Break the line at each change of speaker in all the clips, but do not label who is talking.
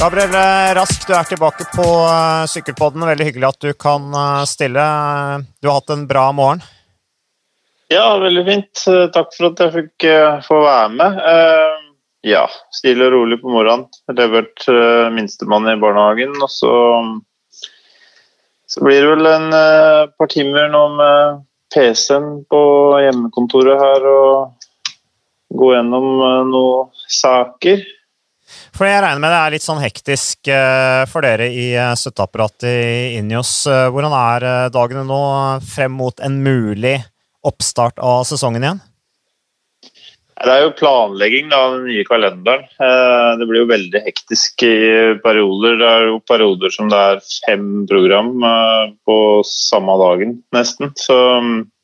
Gabriel Rask, du er tilbake på uh, Sykkelpodden. Veldig hyggelig at du kan uh, stille. Du har hatt en bra morgen?
Ja, veldig fint. Takk for at jeg fikk uh, få være med. ja, stille og rolig på morgenen. Levert minstemann i barnehagen. Og så, så blir det vel en par timer nå med PC-en på hjemmekontoret her og gå gjennom noen saker.
For jeg regner med det er litt sånn hektisk eh, for dere i eh, støtteapparatet i Injos. Eh, hvordan er dagene nå frem mot en mulig oppstart av sesongen igjen?
Det er jo planlegging av den nye kalenderen. Det blir jo veldig hektisk i perioder. Det er jo perioder som det er fem program på samme dagen, nesten. Så Eh,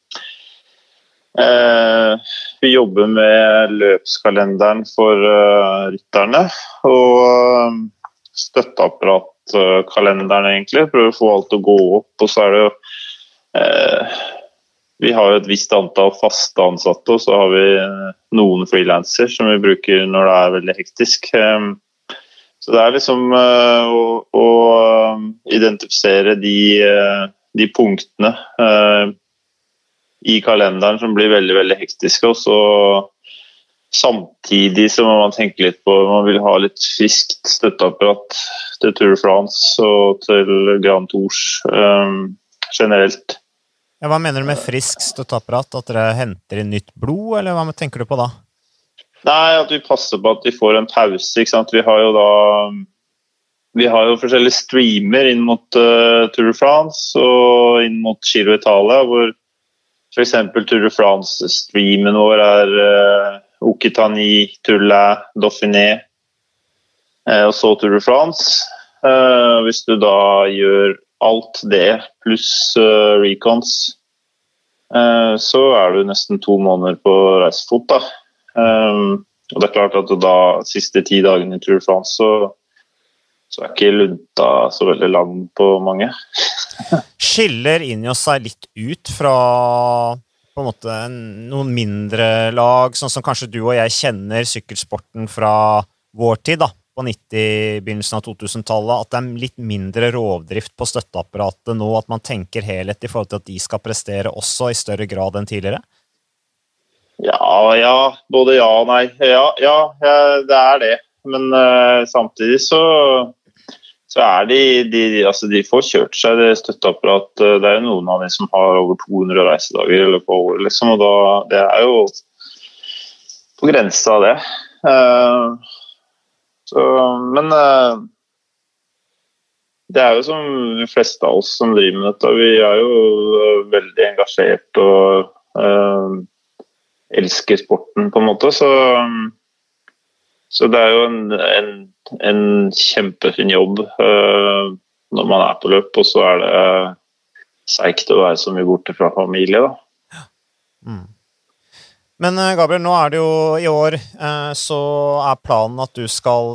vi jobber med løpskalenderen for uh, rytterne. Og uh, støtteapparatkalenderen, egentlig. Prøver å få alt til å gå opp. Og så er det jo Vi har et visst antall faste ansatte, og så har vi noen frilanser som vi bruker når det er veldig hektisk. Så det er liksom å, å identifisere de, de punktene i kalenderen som blir veldig veldig hektiske. og så Samtidig så må man tenke litt på man vil ha litt friskt støtteapparat til Tour de France og til Grand Tours um, generelt.
Ja, hva mener du med friskt støtteapparat? At dere henter inn nytt blod, eller hva tenker du på da?
Nei, at vi passer på at de får en pause. ikke sant? Vi har jo da vi har jo forskjellige streamer inn mot uh, Tour de France og inn mot Giro Italia, hvor F.eks. Tour de France-streamen vår er uh, Okitani, Tulla, Dauphiné uh, og så Tour de France. Uh, hvis du da gjør alt det pluss uh, recons, så er du nesten to måneder på reisefot. da. Um, og det er klart at da siste ti dagene i Tour de France så så er ikke lunta så veldig lang på mange.
Skiller Injos seg litt ut fra på en måte noen mindre lag, sånn som kanskje du og jeg kjenner sykkelsporten fra vår tid, da, på 90, begynnelsen av 2000-tallet, at det er litt mindre rovdrift på støtteapparatet nå, at man tenker helhet i forhold til at de skal prestere også i større grad enn tidligere?
Ja, ja. Både ja og nei. Ja, ja det er det. Men uh, samtidig så så er de, de, altså de får kjørt seg det støtteapparat. Det er jo noen av de som har over 200 reisedager i løpet av året, liksom, og da, det er jo på grensa av det. Uh, så, men uh, det er jo som de fleste av oss som driver med dette, vi er jo uh, veldig engasjert og elsker sporten, på en måte. Så, så det er jo en, en en kjempefin jobb uh, når man er på løp, og så er det uh, seigt å være så mye borte fra familie, da. Mm.
Men uh, Gabriel, nå er det jo i år så er planen at du skal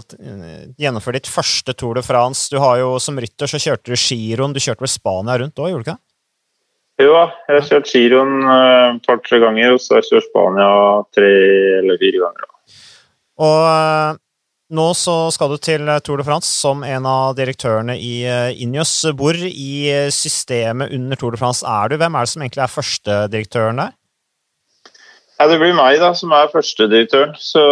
gjennomføre ditt første Tour de France. Du har jo Som rytter så kjørte du giroen. Du kjørte vel Spania rundt òg, gjorde du ikke?
Jo, jeg har kjørt giroen et par-tre ganger, og så har jeg kjørt Spania tre eller fire ganger. Da.
Og nå så skal du til eh, Tour de France som en av direktørene i Injøs. Injos. Hvor i eh, systemet under Tour de France er du? Hvem er det som egentlig er førstedirektøren der?
Ja, det blir meg da, som er førstedirektøren. Så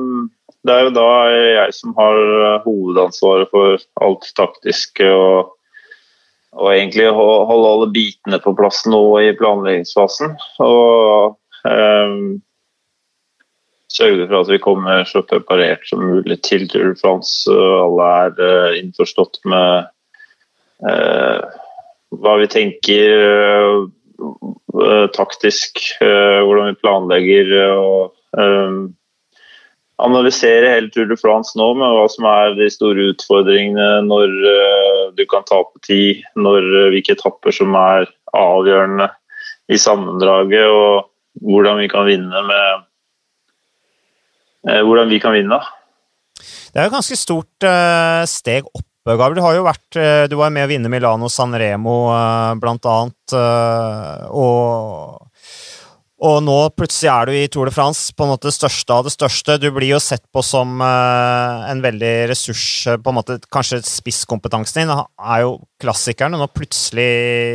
mm, det er jo da jeg som har hovedansvaret for alt taktiske og, og egentlig holde alle bitene på plass nå i planleggingsfasen. Og um, sørge for at vi kommer så preparert som mulig til Tour de France. Alle er uh, innforstått med uh, hva vi tenker uh, taktisk, hvordan vi planlegger. og analysere hele Tour de France nå med hva som er de store utfordringene, når du kan tape tid, når, hvilke etapper som er avgjørende i sammendraget, og hvordan vi kan vinne med Eh, hvordan vi kan vinne.
Det er jo et ganske stort uh, steg opp, Gabriel. Du har jo vært uh, Du var med å vinne Milano San Remo, uh, blant annet. og Og nå plutselig er du i Tour de France, på en måte det største av det største. Du blir jo sett på som en veldig ressurs på en måte, Kanskje spisskompetansen din er jo klassikeren, og nå plutselig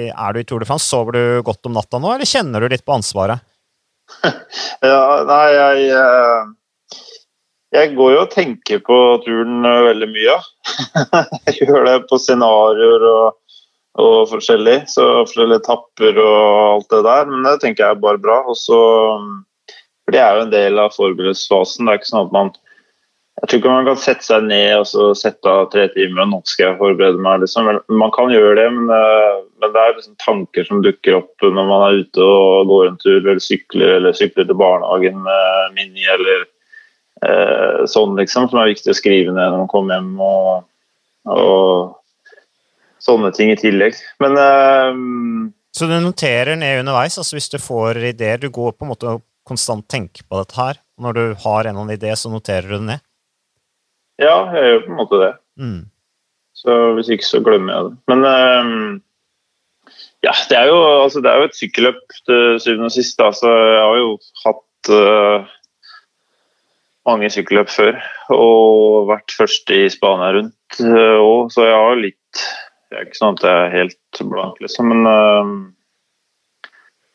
er du i Tour de France. Sover du godt om natta nå, eller kjenner du litt på ansvaret?
ja, nei, jeg Jeg går jo og tenker på turen veldig mye. jeg gjør det på scenarioer og og forskjellig. Så forskjellige etapper og alt det der. Men det tenker jeg er bare bra. Og så For det er jo en del av forberedelsesfasen. Det er ikke sånn at man jeg tror ikke man kan sette seg ned og så sette av tre timer og nå skal jeg forberede meg. Liksom. Man kan gjøre det, men, eh, men det er liksom tanker som dukker opp når man er ute og går en tur eller sykler eller sykler til barnehagen med Mini eller eh, sånn, liksom, som er viktig å skrive ned når man kommer hjem. og, og sånne ting i tillegg. Men uh,
Så du noterer ned underveis, altså hvis du får ideer? Du går på en måte og konstant tenker på dette her? Når du har en eller annen idé, så noterer du det ned?
Ja, jeg gjør på en måte det.
Mm.
Så hvis ikke, så glemmer jeg det. Men uh, ja, det er, jo, altså, det er jo et sykkelløp til syvende og sist. Altså, Så jeg har jo hatt uh, mange sykkelløp før og vært først i Spania rundt òg, så jeg har litt det er ikke sånn at jeg er helt blank, liksom. Men, uh,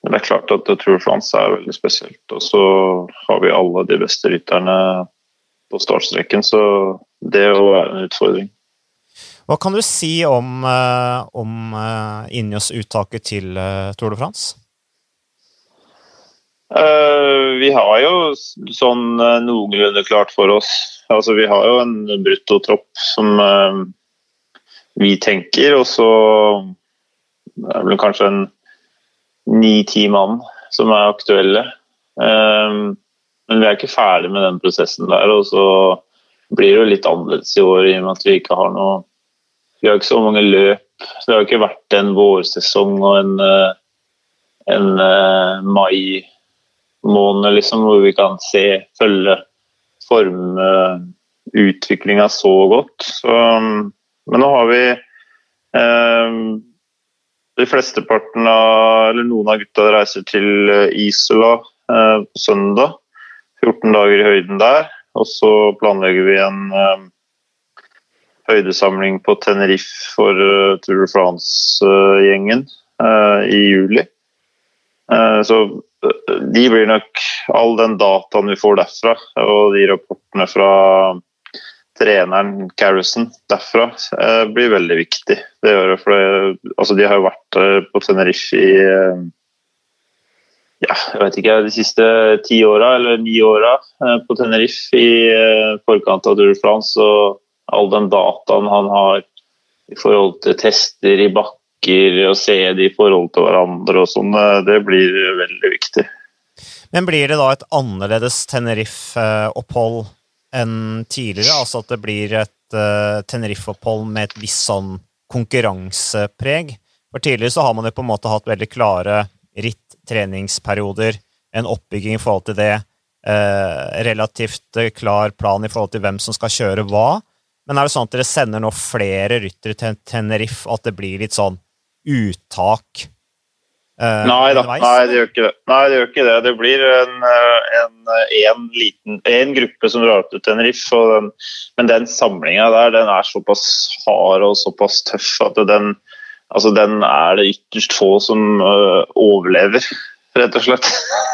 det er klart at Tour de France er veldig spesielt. Og så har vi alle de beste rytterne på startstreken, så det er jo en utfordring.
Hva kan du si om, uh, om uh, Injos-uttaket til Tour de France?
Uh, vi har jo sånn noenlunde klart for oss. Altså, vi har jo en bruttotropp som uh, vi tenker. Og så er det vel kanskje en ni-ti mann som er aktuelle. Men vi er ikke ferdig med den prosessen der. Og så blir det jo litt annerledes i år i og med at vi ikke har noe Vi har ikke så mange løp. Det har ikke vært en vårsesong og en, eh, en mai måned liksom, hvor vi kan se, følge formutviklinga så godt. Så men nå har vi eh, de flesteparten av Eller noen av gutta reiser til eh, Isola eh, på søndag. 14 dager i høyden der. Og så planlegger vi en eh, høydesamling på Tenerife for uh, Tour de France-gjengen uh, i juli. Uh, så de blir nok all den dataen vi får derfra, og de rapportene fra treneren Carrison derfra eh, blir veldig viktig. Det gjør det, for det, altså, De har jo vært eh, på Tenerife i eh, ja, jeg vet ikke, de siste ti åra eller ni åra på Tenerife i forkant av Tour de France. Og all den dataen han har i forhold til tester i bakker og se de i forhold til hverandre og sånn, eh, det blir veldig viktig.
Men blir det da et annerledes Tenerife-opphold enn tidligere. Altså at det blir et uh, Tenerife-opphold med et visst sånn konkurransepreg. For tidligere så har man jo på en måte hatt veldig klare ritt-treningsperioder, en oppbygging i forhold til det, uh, relativt klar plan i forhold til hvem som skal kjøre hva. Men er det sånn at dere sender nå flere ryttere til Tenerife, at det blir litt sånn uttak
Uh, nei da, nei det, gjør ikke det. Nei, det gjør ikke det. Det blir en, eh, en, en, liten, en gruppe som drar til Tenerife. Den, men den samlinga der den er såpass hard og såpass tøff at den, altså den er det ytterst få som uh, overlever, rett og slett.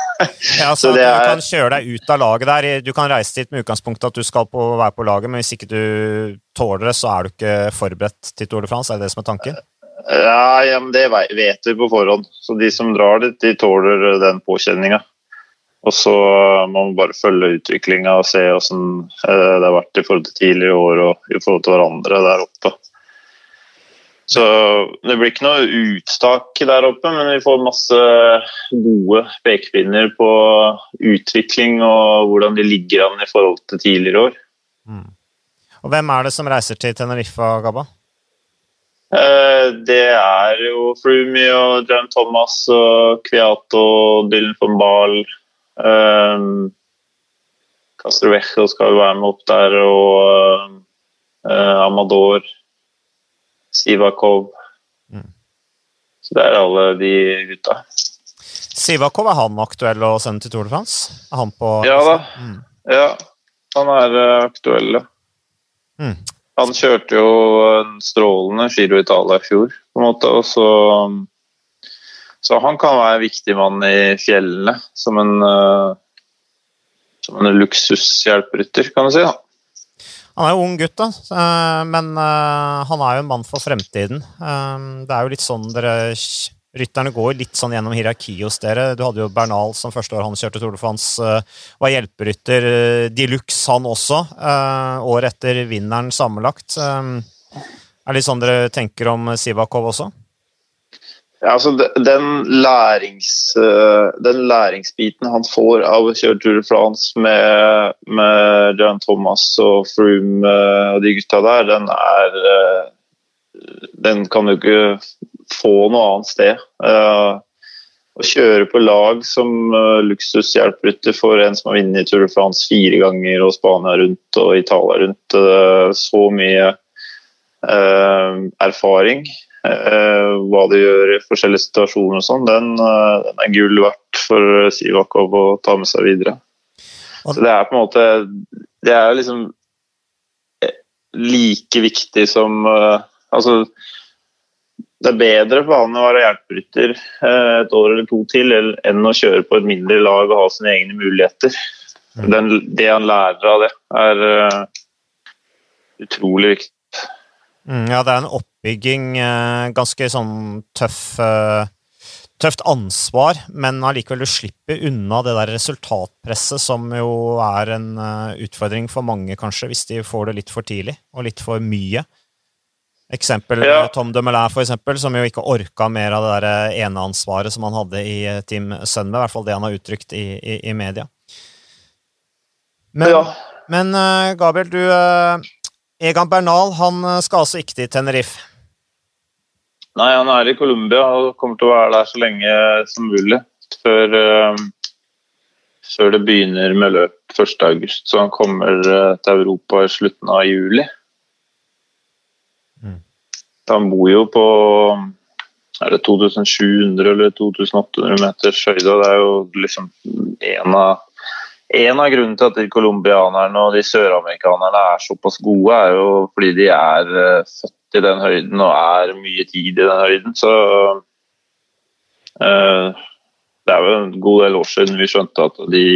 ja, så, så Du kan kjøre deg ut av laget der. Du kan reise dit med utgangspunktet at du skal på, være på laget, men hvis ikke du tåler det, så er du ikke forberedt til Tour de France? Er det det som er tanken?
Ja, ja, men Det vet vi på forhånd. Så De som drar dit, de tåler den påkjenninga. Og så må man bare følge utviklinga og se hvordan eh, det har vært i forhold til tidligere år og i forhold til hverandre der oppe. Så Det blir ikke noe uttak der oppe, men vi får masse gode pekepinner på utvikling og hvordan de ligger an i forhold til tidligere år. Mm.
Og Hvem er det som reiser til Tenerife, Gabba?
Eh, det er jo Froomey og Jan Thomas og Kviato og Dylan von Bahl. Um, Castrovejo skal jo være med opp der, og uh, Amador. Sivakov. Mm. Så det er alle de gutta.
Sivakov, er han aktuell å sende til Tour de France? Er han på
Ja da. Mm. Ja, han er uh, aktuell, ja. Mm. Han kjørte jo en strålende Giro Italia i fjor, på en måte, og så Så han kan være en viktig mann i fjellene, som en uh, som en luksushjelperytter, kan du si. da.
Han er jo ung gutt, da, men han er jo en mann for fremtiden. Det er jo litt sånn dere Rytterne går litt sånn gjennom hierarki hos dere. Du hadde jo Bernal som første år han kjørte Tour de France, uh, var hjelperytter uh, de luxe, han også. Uh, året etter vinneren sammenlagt. Er det litt sånn dere tenker om Sivakov også?
Ja, altså den, lærings, den læringsbiten han får av å kjøre Tour de France med, med John Thomas og Froome og de gutta der, den er Den kan du ikke få noe annet sted. Uh, å kjøre på lag som luksushjelprytter for en som har vunnet Tour de France fire ganger og Spania rundt og Italia rundt, uh, så mye erfaring, hva det gjør i forskjellige situasjoner og sånn, den, den, er gull verdt for Sivakov å ta med seg videre. Så det er på en måte Det er liksom like viktig som Altså det er bedre for han å være hjelperytter eh, et år eller to til enn å kjøre på et mindre lag og ha sine egne muligheter. Mm. Den, det han lærer av det, er uh, utrolig viktig.
Mm, ja, det er en oppbygging, uh, ganske sånn tøff uh, Tøft ansvar, men allikevel du slipper unna det der resultatpresset som jo er en utfordring for mange, kanskje, hvis de får det litt for tidlig og litt for mye. Eksempel ja. Tom Dumoulin, for eksempel, som jo ikke orka mer av det der eh, eneansvaret som han hadde i eh, Team Sunweb, i hvert fall det han har uttrykt i, i, i media. Men, ja. men Gabriel, du Egan Bernal han skal altså ikke til Tenerife?
Nei, han er i Colombia og kommer til å være der så lenge som mulig. Før, før det begynner med løp 1.8, så han kommer til Europa i slutten av juli. Han bor jo på er det 2700 eller 2800 meters høyde. Det er jo liksom en av, en av grunnene til at de colombianerne og de søramerikanerne er såpass gode, er jo fordi de er uh, født i den høyden og er mye tid i den høyden. Så uh, det er jo en god del år siden vi skjønte at de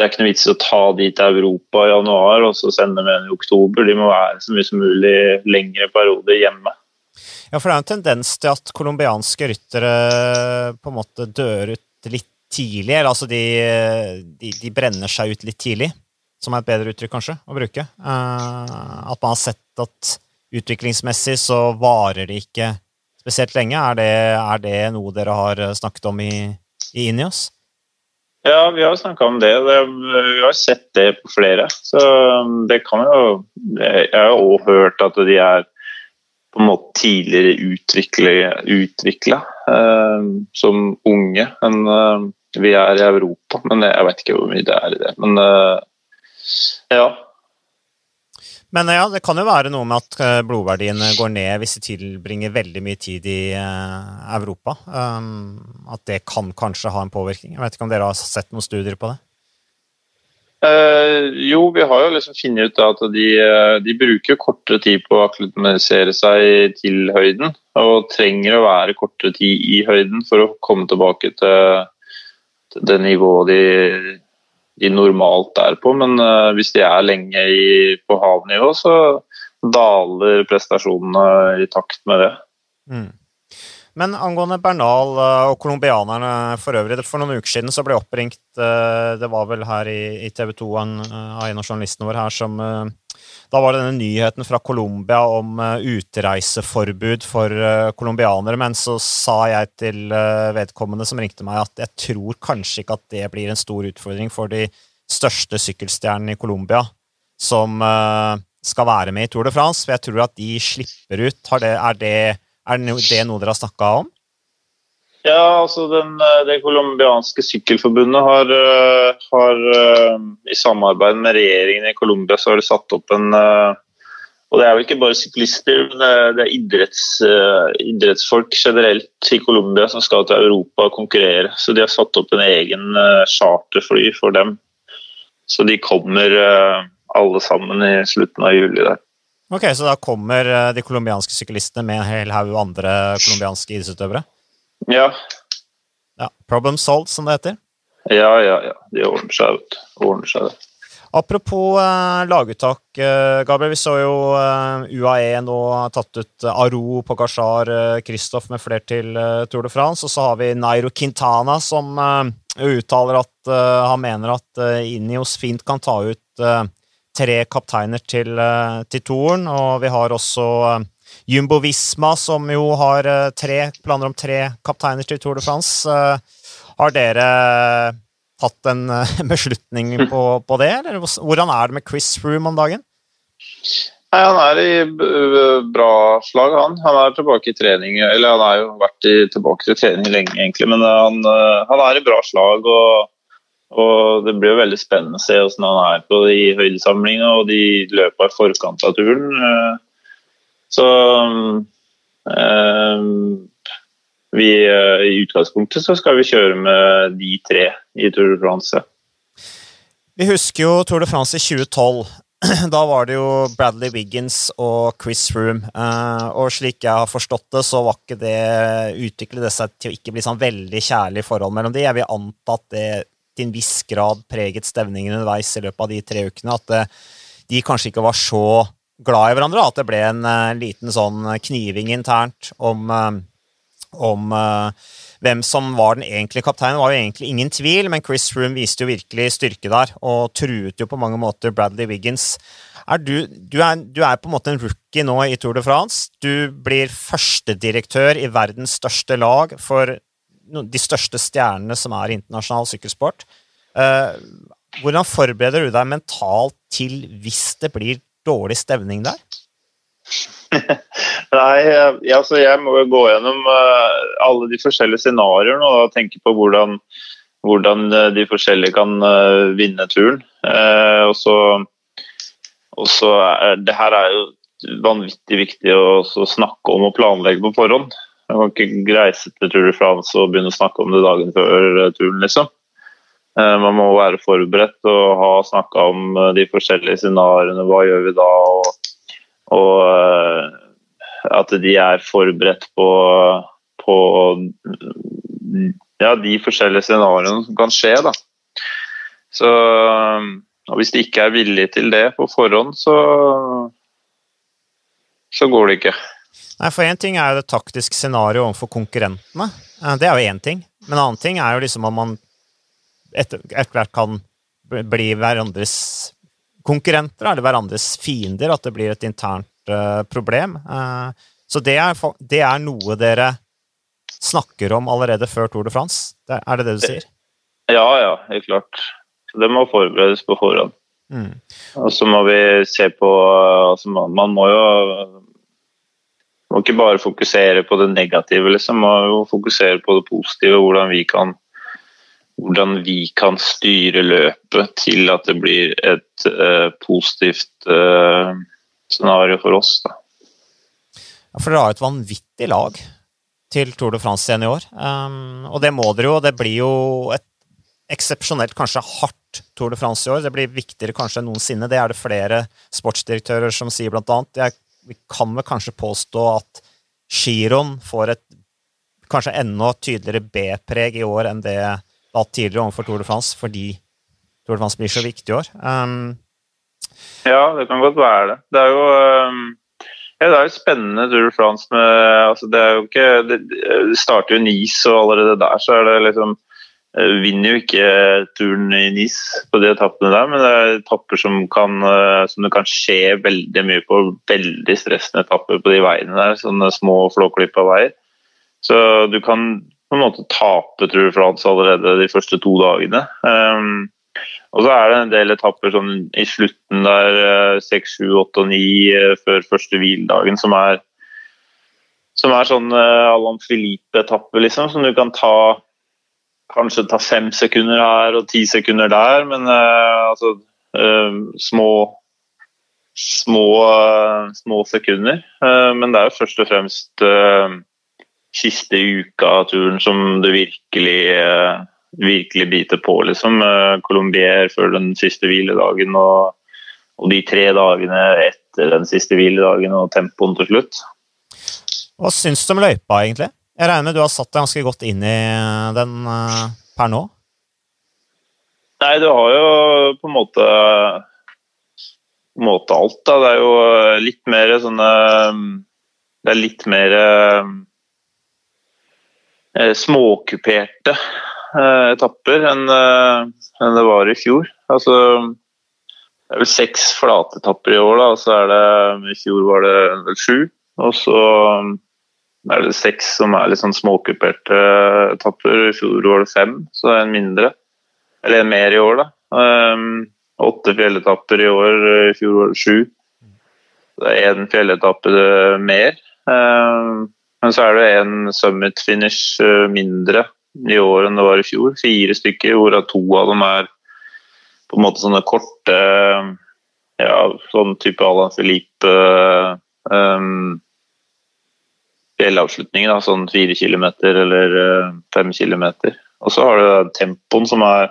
det er ikke noe vits i å ta de til Europa i januar og så sende dem igjen i oktober. De må være så mye som mulig lengre perioder hjemme.
Ja, for det er en tendens til at colombianske ryttere på en måte dør ut litt tidlig. Eller altså de, de, de, brenner seg ut litt tidlig, som er et bedre uttrykk kanskje å bruke. Uh, at man har sett at utviklingsmessig så varer de ikke spesielt lenge. Er det, er det noe dere har snakket om i, i Inios?
Ja, vi har snakka om det. Vi har sett det på flere. Så um, det kan jo Jeg har òg hørt at de er på en måte tidligere utvikla eh, som unge enn eh, vi er i Europa. Men jeg vet ikke hvor mye det er i det. Men eh, ja.
Men ja, det kan jo være noe med at blodverdien går ned hvis de tilbringer veldig mye tid i uh, Europa. Um, at det kan kanskje ha en påvirkning. Jeg vet ikke om dere har sett noen studier på det?
Eh, jo, vi har jo liksom funnet ut at de, de, bruker kortere tid på å akklimatisere seg til høyden. Og trenger å være kortere tid i høyden for å komme tilbake til, til det nivået de de normalt er på. Men uh, hvis de er lenge i, på havnivå, så daler prestasjonene i takt med det. Mm.
Men angående Bernal eh, og colombianerne for øvrig. For noen uker siden så ble jeg oppringt eh, Det var vel her i, TV 2 av en av journalistene våre her som da var det denne nyheten fra Colombia om utreiseforbud for colombianere. Men så sa jeg til vedkommende som ringte meg, at jeg tror kanskje ikke at det blir en stor utfordring for de største sykkelstjernene i Colombia som skal være med i Tour de France. For jeg tror at de slipper ut. Er, det, er, det, noe dere har snakka om?
Ja, altså den, Det colombianske sykkelforbundet har, har, i samarbeid med regjeringen i Colombia så har de satt opp en, Og det er vel ikke bare syklister, men det er idretts, idrettsfolk generelt i Colombia som skal til Europa og konkurrere. Så de har satt opp en egen charterfly for dem. Så de kommer alle sammen i slutten av juli der.
Ok, Så da kommer de colombianske syklistene med en hel haug andre colombianske idrettsutøvere?
Ja.
ja. Problem solved, som det heter?
Ja, ja, ja. De ordner seg, vet Ordner seg, det.
Apropos eh, laguttak, eh, Gabriel. Vi så jo eh, UAE nå har tatt ut uh, Aro, Pogasjar, Kristoff med flere til Tour de France. Og så har vi Nairo Quintana som uttaler at han mener at Inios fint kan ta ut tre kapteiner til, til toren, Og vi har også Jumbo Visma, som jo har tre, planer om tre kapteiner til Tour de France. Har dere tatt en eh, beslutning på, på det, eller hvordan er det med Chris Froome om dagen?
Nei, Han er i bra slag, han. Han er tilbake i trening. Eller han har jo vært i, tilbake til trening lenge, egentlig. Men han, eh, han er i bra slag. og, og Det blir jo veldig spennende å se hvordan han er på de høydesamlingene og de løpa i forkant av turen. Eh, så um, vi, eh, I utgangspunktet så skal vi kjøre med de tre i Tour de France.
Vi husker jo Tour de France i 2012. Da var det jo Bradley Wiggins og Chris Froome. Eh, og slik jeg har forstått det, så var ikke det utviklet det seg til å ikke bli sånn veldig kjærlig forhold mellom de. Jeg vil anta at det til en viss grad preget stevningen underveis i løpet av de tre ukene. At det, de kanskje ikke var så glad i hverandre, at det ble en uh, liten sånn kniving internt om uh, om hvem som var den egentlige kapteinen, var jo egentlig ingen tvil, men Chris Froome viste jo virkelig styrke der, og truet jo på mange måter Bradley Wiggins. Er du, du, er, du, er, på en måte en rookie nå i Tour de France. Du blir førstedirektør i verdens største lag for de største stjernene som er internasjonal sykkelsport. Uh, hvordan forbereder du deg mentalt til hvis det blir dårlig stevning der?
Nei, altså jeg må jo gå gjennom uh, alle de forskjellige scenarioene og tenke på hvordan, hvordan de forskjellige kan vinne turen. og så, og så er, det her er jo vanvittig viktig å snakke om og planlegge på forhånd. Man kan ikke reise til Tour de France og begynne å snakke om det dagen før turen, liksom. Man må være forberedt og ha snakka om de forskjellige scenarioene. Hva gjør vi da? og og eh, at de er forberedt på, på ja, de forskjellige scenarioene som kan skje. Da. Så Hvis de ikke er villige til det på forhånd, så, så går det ikke.
Nei, for Én ting er jo det taktiske scenarioet overfor konkurrentene. Eh, det er jo én ting. Men en annen ting er jo liksom at man etter hvert kan bli hverandres konkurrenter eller hverandres fiender, at det blir et internt uh, problem. Uh, så det er, det er, noe dere snakker om allerede før Tour de France? Det, er det det du sier?
Ja, ja, helt klart. Det må forberedes på forhånd. Mm. Og så må vi se på altså man, man, må jo må ikke bare fokusere på det negative, liksom. Må jo fokusere på det positive, hvordan vi kan hvordan vi kan styre løpet til at det blir et uh, positivt uh, scenario for oss. Da.
Ja, for dere har et vanvittig lag til Tour de France igjen i år. Um, og det må dere jo. Det blir jo et eksepsjonelt, kanskje hardt Tour de France i år. Det blir viktigere kanskje enn noensinne. Det er det flere sportsdirektører som sier, blant annet. Jeg, vi kan vel kanskje påstå at giroen får et kanskje enda tydeligere B-preg i år enn det da tidligere overfor Tour de France, fordi Tour de France blir så viktig i år. Um,
ja, det kan godt være det. Det er jo, um, ja, det er jo spennende Tour de France med altså Det er jo ikke Det, det starter jo Nice, og allerede der så er det liksom Vinner jo ikke turen i Nice på de etappene der, men det er etapper som, kan, eh, som det kan skje veldig mye på. Veldig stressende etapper på de veiene der. Sånne små flåklippa veier. Så du kan på en måte tape Tour de France allerede de første to dagene. Um, og så er det en del etapper sånn i slutten der, 6, 7, 8 og 9 før første hviledagen, som er som er sånn uh, Allan Philippe-etappe, liksom, som du kan ta Kanskje ta fem sekunder her og ti sekunder der, men uh, altså uh, små små, små sekunder. Men det er jo først og fremst siste uka av turen som det virkelig, virkelig biter på, liksom. Colombier før den siste hviledagen og, og de tre dagene etter den siste hviledagen og tempoen til slutt.
Hva syns du om løypa, egentlig? Jeg regner du har satt deg ganske godt inn i den per nå?
Nei, du har jo på en måte på en måte alt, da. Det er jo litt mer sånne Det er litt mer eh, eh, etapper enn, eh, enn, det var i fjor. Altså Det er vel seks flatetapper i år, da, og så er det I fjor var det vel sju. Og så er det seks som er litt sånn småkuperte etapper. I fjor var det fem, så det er en mindre. Eller en mer i år, da. Um, åtte fjelletapper i år, i fjor var det sju. Det er én fjelletappe mer. Um, men så er det en summit finish uh, mindre i år enn det var i fjor. Fire stykker, hvorav to av dem er på en måte sånne korte ja, sånn type Alain Philippe um, fjellavslutninger, da, sånn fire kilometer eller uh, fem kilometer. Og så har du tempoen som er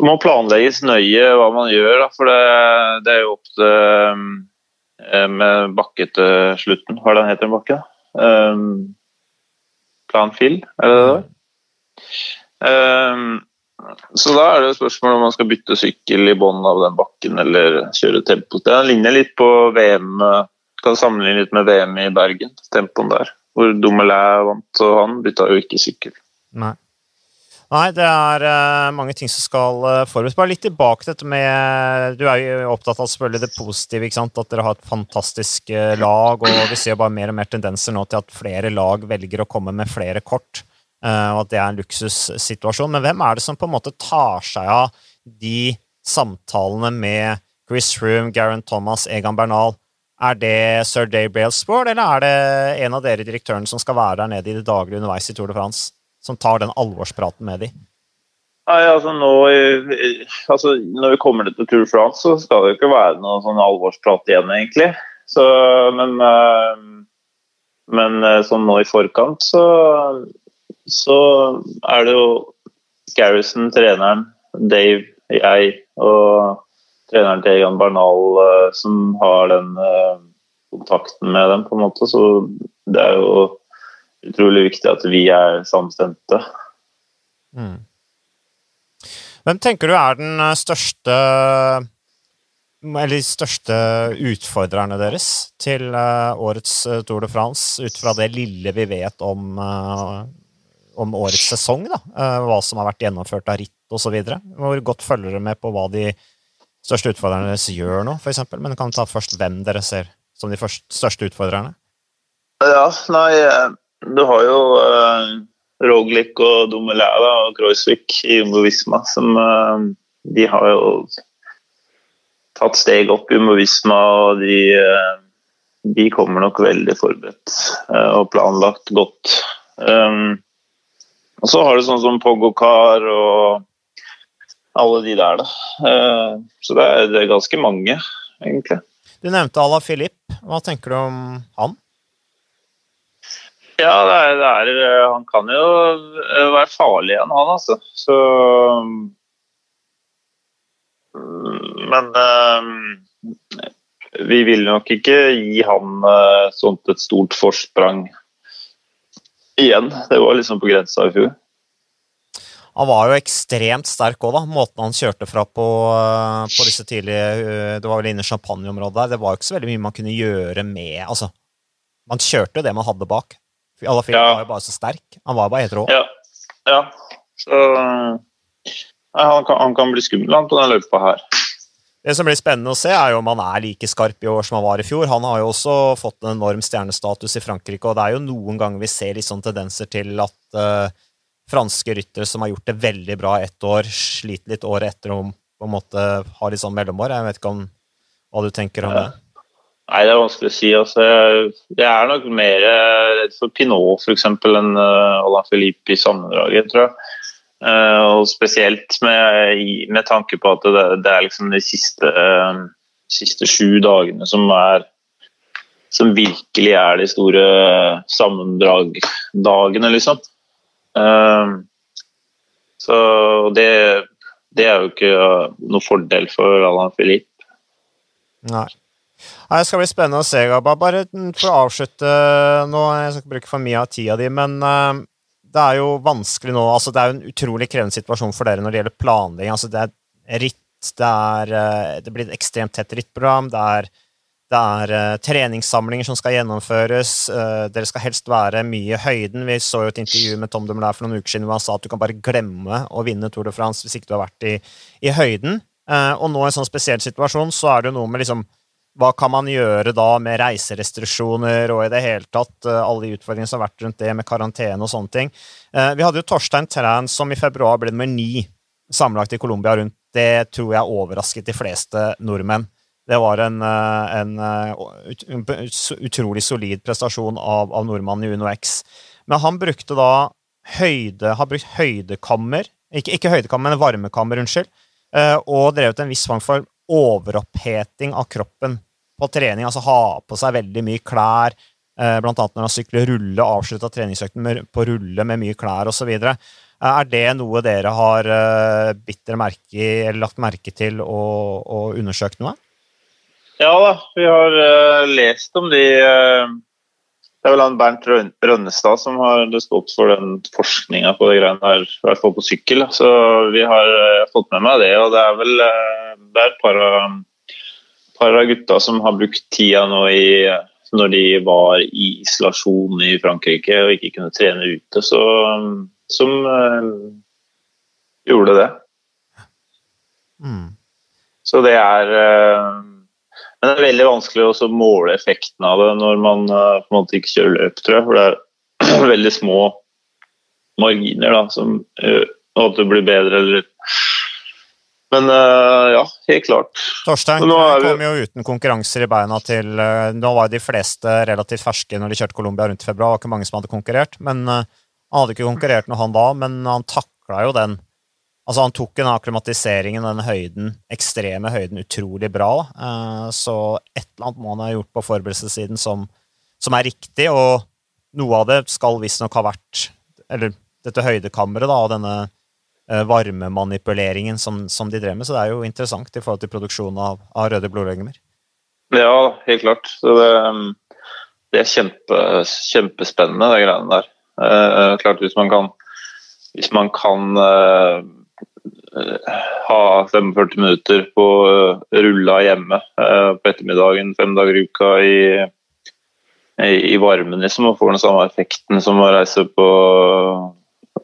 så må planlegges nøye hva man gjør, da, for det, det, er jo opp til eh, med bakke til slutten. Hva er det den heter, den bakke? Um, plan Phil, er det det der? Um, så da er det spørsmål om man skal bytte sykkel i bånn av den bakken eller kjøre tempo. Den ligner litt på VM, kan sammenligne litt med VM i Bergen, tempoen der. Hvor Dumoulin vant, og han bytta jo ikke sykkel.
Nei. Nei, det er uh, mange ting som skal uh, forberedes. Bare litt tilbake til dette med Du er jo opptatt av selvfølgelig det positive, ikke sant? at dere har et fantastisk uh, lag. og Vi ser bare mer og mer tendenser nå til at flere lag velger å komme med flere kort. og at det er en luksussituasjon. Men hvem er det som på en måte tar seg av de samtalene med Chris Room, Garen Thomas, Egan Bernal? Er det sir Dave Brailsford, eller er det en av dere direktørene som skal være der nede i det daglige underveis i Tour de France? som tar den alvorspraten med de?
Nei, altså nå altså Når vi kommer til Tour de France, så skal det jo ikke være noe sånn alvorsprat igjen, egentlig. Så, men, eh, men eh, sånn nå i forkant, så, så er det jo Garrison, treneren, Dave, jeg og treneren til Egan Barnal eh, som har den kontakten med dem, på en måte. Så det er jo utrolig viktig at vi er samstemte. Mm.
Hvem tenker du er den eh, største eller de største utfordrerne deres til eh, årets eh, Tour de France, ut fra det lille vi vet om, om årets sesong? da, Hva som har vært gjennomført av ritt osv. Hvor godt følger dere med på hva de største utfordrerne deres gjør nå, f.eks.? Men kan ta først hvem dere ser som de største utfordrerne?
Ja, nei, du har jo eh, Roglic og Dumoulin og Kreuzvik i Jumbo Visma som eh, De har jo tatt steg opp i Jumbo Visma, og de, eh, de kommer nok veldig forberedt uh, og planlagt godt. Um, og så har du sånn som Pogokar og alle de der, da. så det er, det er ganske mange, egentlig.
Du nevnte Ala Filip. Hva tenker du om han?
Ja, det er, det er, eh, han kan jo eh, være farlig igjen, han altså. Så mm, Men vi vil nok ikke gi han sånt et stort forsprang igjen. Det var liksom på grensa i fjor.
Han var jo ekstremt sterk òg, da. Måten han kjørte fra på, på disse tidlige Det var vel inne i champagneområdet der. Det var jo ikke så veldig mye man kunne gjøre med Altså, man kjørte jo det man hadde bak. Alaphilippe ja. var jo bare så sterk. Han var bare helt rå.
Ja. ja. Så han, kan, han, kan, bli skummel han, på den løypa her.
Det som blir spennende å se, er jo om han er like skarp i år som han var i fjor. Han har jo også fått en enorm stjernestatus i Frankrike, og det er jo noen ganger vi ser litt sånn tendenser til at uh, franske ryttere som har gjort det veldig bra ett år, sliter litt året etter og på en måte har litt sånn mellomår. Jeg vet ikke om hva du tenker om det?
Nei, det er vanskelig å si. Altså, jeg er nok mer redd for Pinot f.eks. enn uh, Alain Philippe i sammendraget, tror jeg. Uh, og spesielt med, med, tanke på at det, det er liksom de siste siste sju dagene som er som virkelig er de store sammendragdagene, liksom. Uh, så det, det, er jo ikke noe fordel for Alain Philippe.
Nei. Det skal bli spennende å se, Gabba. Bare for å avslutte nå, jeg skal ikke bruke for mye av tida di, men uh, det er jo vanskelig nå altså Det er jo en utrolig krevende situasjon for dere når det gjelder planlegging. altså Det er ritt, det, er, uh, det blir et ekstremt tett rittprogram. det er det er uh, treningssamlinger som skal gjennomføres. Uh, dere skal helst være mye i høyden. Vi så jo et intervju med Tom Dumoulin for noen uker siden hvor han sa at du kan bare glemme å vinne Tour de France hvis ikke du har vært i, i høyden. Uh, og nå i en sånn spesiell situasjon så er det jo noe med liksom hva kan man gjøre da med reiserestriksjoner og i det hele tatt alle de utfordringene som har vært rundt det med karantene og sånne ting. Vi hadde jo Torstein Træn som i februar ble nummer ni sammenlagt i Colombia rundt. Det tror jeg overrasket de fleste nordmenn. Det var en, eh, en, eh, utrolig solid prestasjon av, av nordmannen i Uno X. Men han brukte da høyde, har brukt høydekammer, ikke, ikke høydekammer, men varmekammer, unnskyld, eh, og drevet en viss form for overoppheting av kroppen på trening. Altså ha på seg veldig mye klær, blant annet når han sykler rulle, avslutta treningsøkten på rulle med mye klær osv. Er det noe dere har bitt dere merke i, eller lagt merke til og, og undersøkt noe?
Ja da, vi har uh, lest om de uh, Det er vel han Bernt Rønnestad som har stått for den forskninga på det greiene der, i hvert fall på sykkel. Så vi har uh, fått med meg det, og det er vel det er et par av, par av gutta som har brukt tida nå i når de var i isolasjon i Frankrike og ikke kunne trene ute, så, som gjorde det. Mm. Så det er men det er veldig vanskelig å måle effekten av det når man uh, på en måte ikke kjører løp, tror jeg. For det er veldig små marginer da, som at det blir bedre eller Men uh, ja, helt klart.
Torstein kom jo uten konkurranser i beina til uh, Nå var de fleste relativt ferske når de kjørte Colombia rundt i februar. Det var ikke mange som hadde konkurrert. men Han hadde ikke konkurrert når han da, men han takla jo den Altså, han tok den akklimatiseringen, den høyden, ekstreme høyden, utrolig bra. Uh, så et eller annet må han ha gjort på forberedelsessiden som, som er riktig, og noe av det skal visstnok ha vært Eller dette høydekammeret, da, og denne uh, varmemanipuleringen som, som, de drev med. Så det er jo interessant i forhold til produksjon av, av røde blodlegemer.
Ja, helt klart. Det, det er kjempe, kjempespennende, de greiene der. Uh, klart, hvis man kan hvis man kan uh, ha 45 minutter på uh, rulla hjemme uh, på ettermiddagen fem dager i uka i, i, varmen liksom, og får den samme effekten som å reise på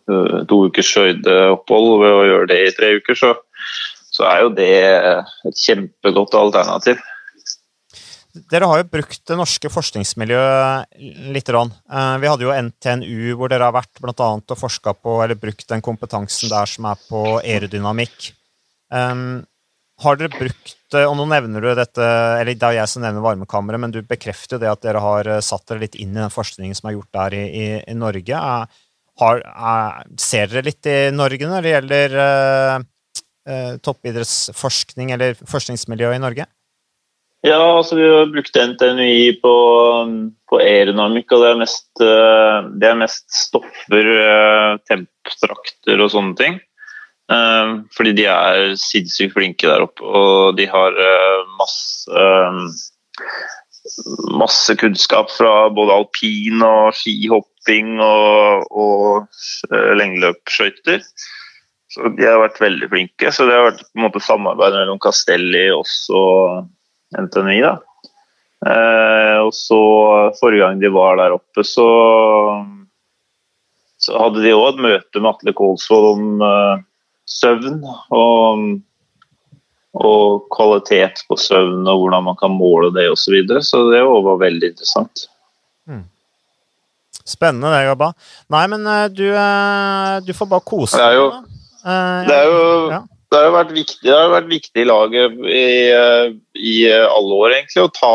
to ukers skøyteopphold ved å gjøre det i tre uker, så, så er jo det et kjempegodt alternativ.
Dere har jo brukt det norske forskningsmiljøet litt. Eh, vi hadde jo NTNU, hvor dere har vært blant annet og forska på, eller brukt den kompetansen der som er på aerodynamikk. Um, har dere brukt og nå nevner du dette, eller Det er jeg som nevner varmekammeret, men du bekrefter jo det at dere har eh, satt dere litt inn i den forskningen som er gjort der i, i, i Norge. Har, er, ser dere litt i Norge når det gjelder uh, uh, toppidrettsforskning eller forskningsmiljøet i Norge?
Ja, altså vi har brukt NTNUI på, på aerodynamikk, og det er, mest, eh, det er mest stoffer, eh, tempstrakter og sånne ting. Eh, fordi de er sinnssykt flinke der oppe, og de har masse masse kunnskap fra både alpin og skihopping og, og lengdeløpsskøyter. Så de har vært veldig flinke. Så det har vært på en måte samarbeid mellom Castelli også NTNI. da. Eh, og så Forrige gang de var der oppe, så, så hadde de òg et møte med Atle Kolsvold om uh, søvn. Og, og kvalitet på søvn og hvordan man kan måle det osv. Så, videre. så det var veldig interessant. Mm.
Spennende det, Gabba. Nei, men uh, du, uh, du, får bare kose deg.
Det er jo, det er jo ja det har vært viktig, vært viktig i laget i, i, alle år egentlig å ta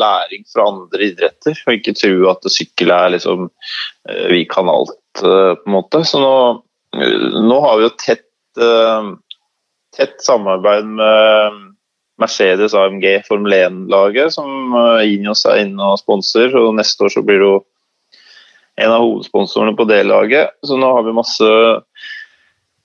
læring fra andre idretter. Og ikke tro at sykkel er liksom eh, Vi kan alt, eh, på en måte. Så nå, nå har vi jo tett, eh, tett samarbeid med, Mercedes AMG Formel 1-laget, som Ineos er inne og sponser. Og neste år så blir det jo en av hovedsponsorene på det laget. Så nå har vi masse,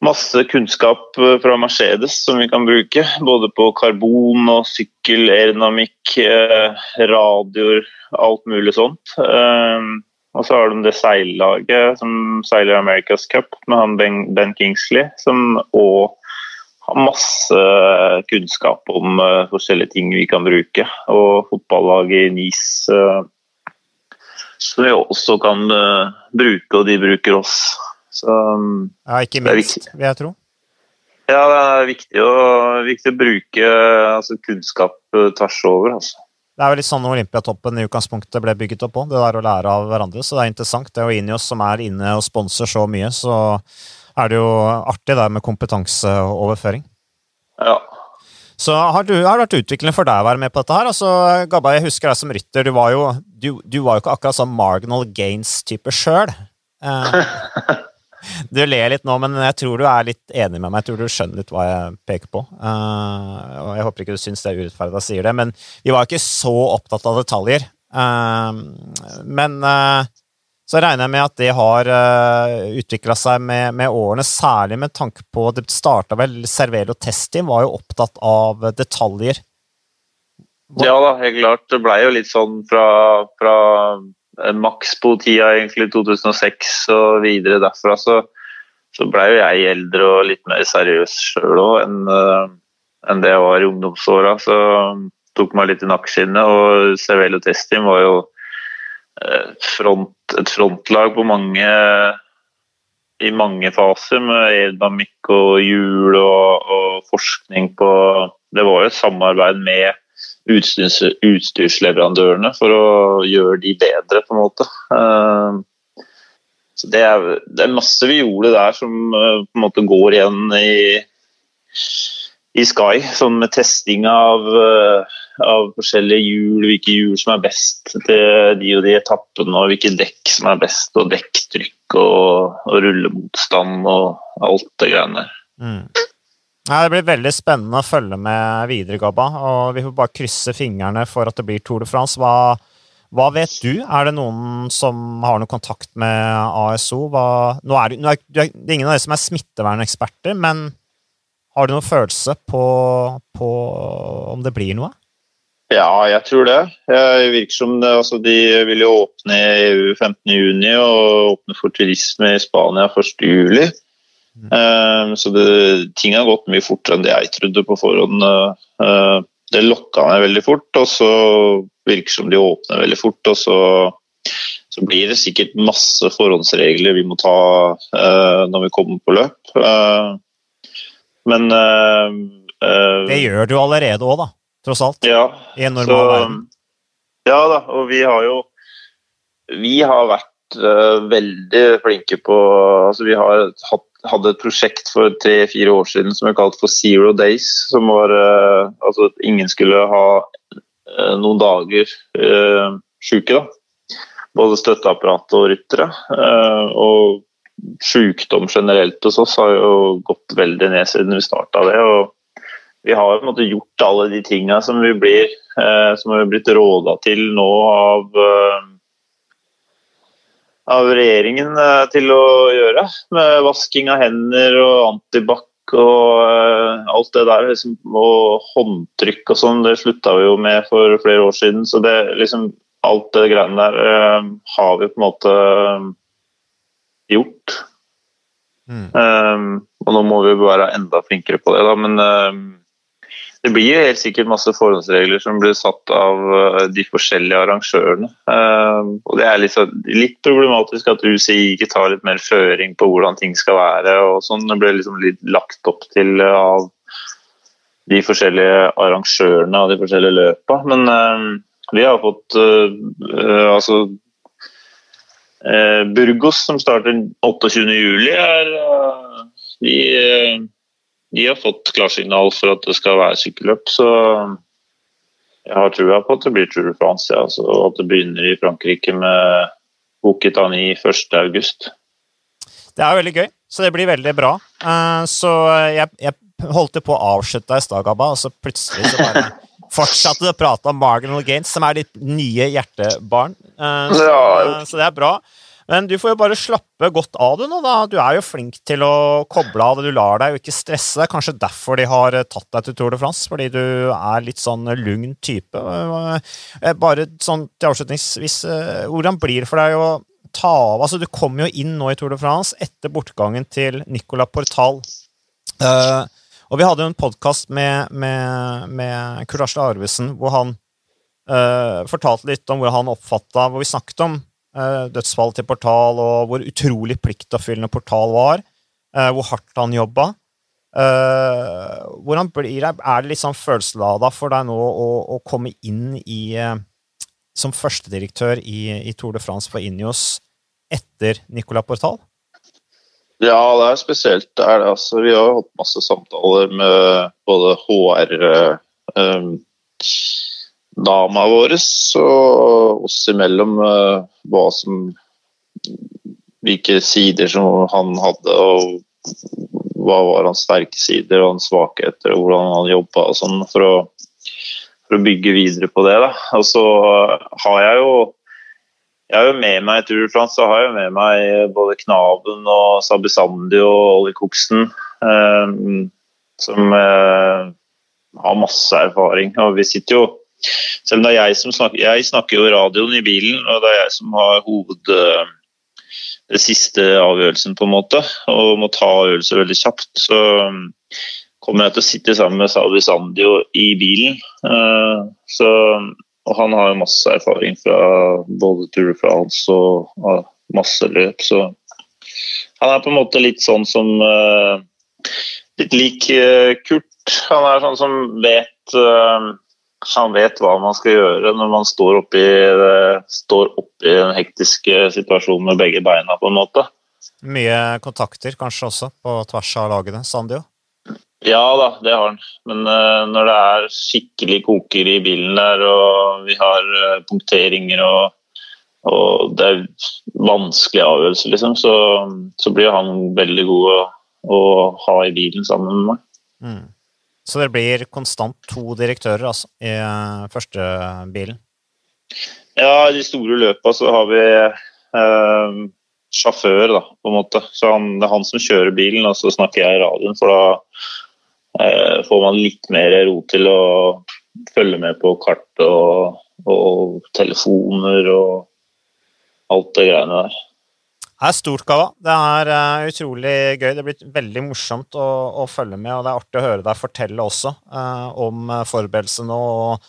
masse kunnskap eh, fra Mercedes som vi kan bruke. Både på karbon og sykkel, aerodynamikk, eh, radioer, alt mulig sånt. Eh, og så har de det seillaget som seiler America's Cup med han Ben, Kingsley, som òg har masse kunnskap om forskjellige ting vi kan bruke. Og fotballaget i Nice som vi også kan bruke, og de bruker oss. Så,
ja, ikke minst, vil jeg tro.
Ja, det er viktig å, viktig å bruke altså, kunnskap uh, tvers over. Altså.
Det er jo litt sånn Olympiatoppen i utgangspunktet ble bygget opp på. Det der å lære av hverandre, så det er interessant. Det er jo Inios som er inne og sponser så mye, så er det jo artig der med kompetanseoverføring.
Ja,
så har, du, har det vært utviklende for deg å være med på dette her? Altså, Gabba, jeg husker deg som rytter. Du var jo, du, du var jo ikke akkurat sånn marginal gains-type sjøl. Eh, du ler litt nå, men jeg tror du er litt enig med meg. Jeg tror du skjønner litt hva jeg peker på. Uh, og Jeg håper ikke du syns det er urettferdig at jeg sier det, men vi var ikke så opptatt av detaljer. Uh, men uh, så regner jeg med at det har uh, utvikla seg med, med, årene, særlig med tanke på Det starta vel Servelo Testteam var jo opptatt av detaljer.
Hvor... Ja da, helt klart. Det blei jo litt sånn fra, fra maks på tida egentlig 2006 og videre derfra, så, så blei jo jeg eldre og litt mer seriøs sjøl òg enn, uh, enn det jeg var i ungdomsåra. Så tok meg litt i nakkeskinnet, og Cervelo Testteam var jo uh, front et frontlag på mange i mange faser med eldamikk og hjul og, og, forskning på Det var jo et samarbeid med utstyrs, utstyrsleverandørene for å gjøre de bedre, på en måte. Uh, så det er, det er, masse vi gjorde der som uh, på en måte går igjen i i Sky, sånn med testing av, eh, av, forskjellige hjul, hvilke hjul som er best til de og de etappene, og hvilke dekk som er best, og dekktrykk og, og rullemotstand og alt det greiene der. Mm.
Ja, det blir veldig spennende å følge med videre, Gabba. og Vi får bare krysse fingrene for at det blir Tour de France. Hva, hva vet du? Er det noen som har noe kontakt med ASO? Hva, nå er, nå er, det er ingen av dere som er smitteverneksperter, men har du noen følelse på, på, om det blir noe?
Ja, jeg tror det. Det virker som det, altså, De vil jo åpne EU 15.6 og åpne for turisme i Spania 1.7. Um, så det, ting har gått mye fortere enn det jeg trodde på forhånd. Uh, det lokka meg veldig fort, og så virker det som de åpner veldig fort. og så, så blir det sikkert masse forhåndsregler vi må ta uh, når vi kommer på løp. Men
Det gjør du allerede òg, da. Tross alt.
Ja,
I en normal så, verden.
Ja da, og vi har jo Vi har vært veldig flinke på Altså, vi har hatt, hadde et prosjekt for tre-fire år siden som er kalt for Zero Days. Som var Altså at ingen skulle ha noen dager uh, sjuke, da. Både støtteapparatet og ryttere. og sjukdom generelt hos oss har jo gått veldig ned siden vi starta det. og Vi har måte gjort alle de tinga som vi blir eh, som har blitt råda til nå av eh, av regjeringen eh, til å gjøre. Med vasking av hender og antibac og uh, alt det der. Liksom, og håndtrykk og sånn, det slutta vi jo med for flere år siden. Så det liksom alt det greiene der uh, har vi på en måte gjort. Mm. Um, og nå må vi være enda flinkere på det, da. Men um, det blir jo helt sikkert masse forhåndsregler som blir satt av uh, de forskjellige arrangørene. Um, og det er litt, litt, problematisk at UCI ikke tar litt mer føring på hvordan ting skal være. og sånn. Det ble liksom litt lagt opp til uh, av de forskjellige arrangørene av de forskjellige løpa. Men vi har fått altså Eh, Burgos, som starter 28.07, er eh, de, eh, de, har fått klarsignal for at det skal være sykkelløp. Så jeg har trua på at det blir Tour de France. Ja, og at det begynner i Frankrike med Buketani 1.8.
Det er veldig gøy, så det blir veldig bra. Så jeg, jeg holdt på å avslutte deg i stad, Gabba, og så plutselig så bare fortsatte du å prate om Marginal Gains, som er ditt nye hjertebarn. Eh, så,
Ja.
eh, så det er bra. Men du får jo bare slappe godt av du nå, da. Du er jo flink til å koble av, du lar deg jo ikke stresse. Det er kanskje derfor de har eh, tatt deg til Tour de France, fordi du er litt sånn lugn type. Eh, Bare sånn til avslutningsvis, eh, hvordan blir det for deg å ta av Altså, du kom jo inn nå i Tour de France etter bortgangen til Nicolas Portal. Eh, og vi hadde jo en podkast med, med, med Kurt Asle Arvesen hvor han uh, fortalte litt om hvor han oppfatta Hvor vi snakket om uh, dødsfallet til Portal, og hvor utrolig pliktoppfyllende Portal var. eh, hvor hardt han jobba. Eh, hvordan blir det, Er det litt sånn følelseslada for deg nå å, å komme inn i eh, som førstedirektør i, i Tour de France for Ineos etter Nicolas Portal?
Ja, det er spesielt. Det er det, altså. Vi har hatt masse samtaler med både HR eh, um, dama vår og oss imellom eh, hva som Hvilke sider som han hadde, og hva var hans sterke sider og hans svakheter, og hvordan han jobba og sånn, for å, for å bygge videre på det. da. Og så har jeg jo jeg har jo med meg France, så har jeg med meg både Knaben og Sabisandi og Olli Koksen, eh, som eh, har masse erfaring. Og vi sitter jo Selv om det er jeg som snakker Jeg snakker jo radioen i bilen, og det er jeg som har hoved eh, det siste avgjørelsen, på en måte, og må ta avgjørelser veldig kjapt. Så um, kommer jeg til å sitte sammen med Saudi Sandio i bilen. Eh, så og han har jo masse erfaring fra både Tour de France og masse løp, så han er på en måte litt sånn som uh, Litt lik Kurt. Han er sånn som vet Han vet hva man skal gjøre når man står oppi, står oppi den hektiske situasjonen med begge beina, på en måte.
Mye kontakter kanskje også på tvers av lagene, Sandio?
Ja da, det har han. Men uh, når det er skikkelig koker i bilen der, og vi har uh, punkteringer og, og, det er vanskelige avgjørelser, liksom, så, så blir han veldig god å, å, ha i bilen sammen med meg.
Mm. Så det blir konstant to direktører altså, i uh, første bilen?
Ja, i de store løpa så har vi sjåfør, da, på en måte. Så han, det er han som kjører bilen, og så snakker jeg i radioen, for da eh, får man litt mer ro til å følge med på kart og, og telefoner og alt det greiene der.
Det er stort, Kava. Det er uh, utrolig gøy. Det blir veldig morsomt å, å, følge med, og det er artig å høre deg fortelle også uh, om forberedelsene og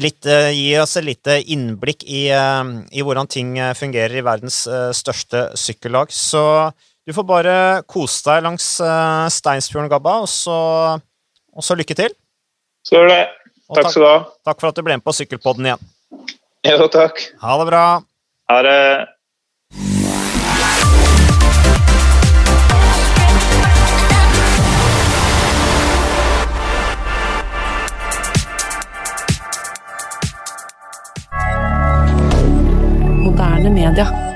litt, uh, gi oss et lite innblikk i, i, hvordan ting fungerer i verdens største sykkellag. Så du får bare kose deg langs Steinsfjorden, Gabba, og så, og så lykke til.
Skal gjøre det. Takk, skal du ha.
Takk for at du ble med på Sykkelpodden igjen.
Jo, takk.
Ha det bra.
Ha det.
Moderne media.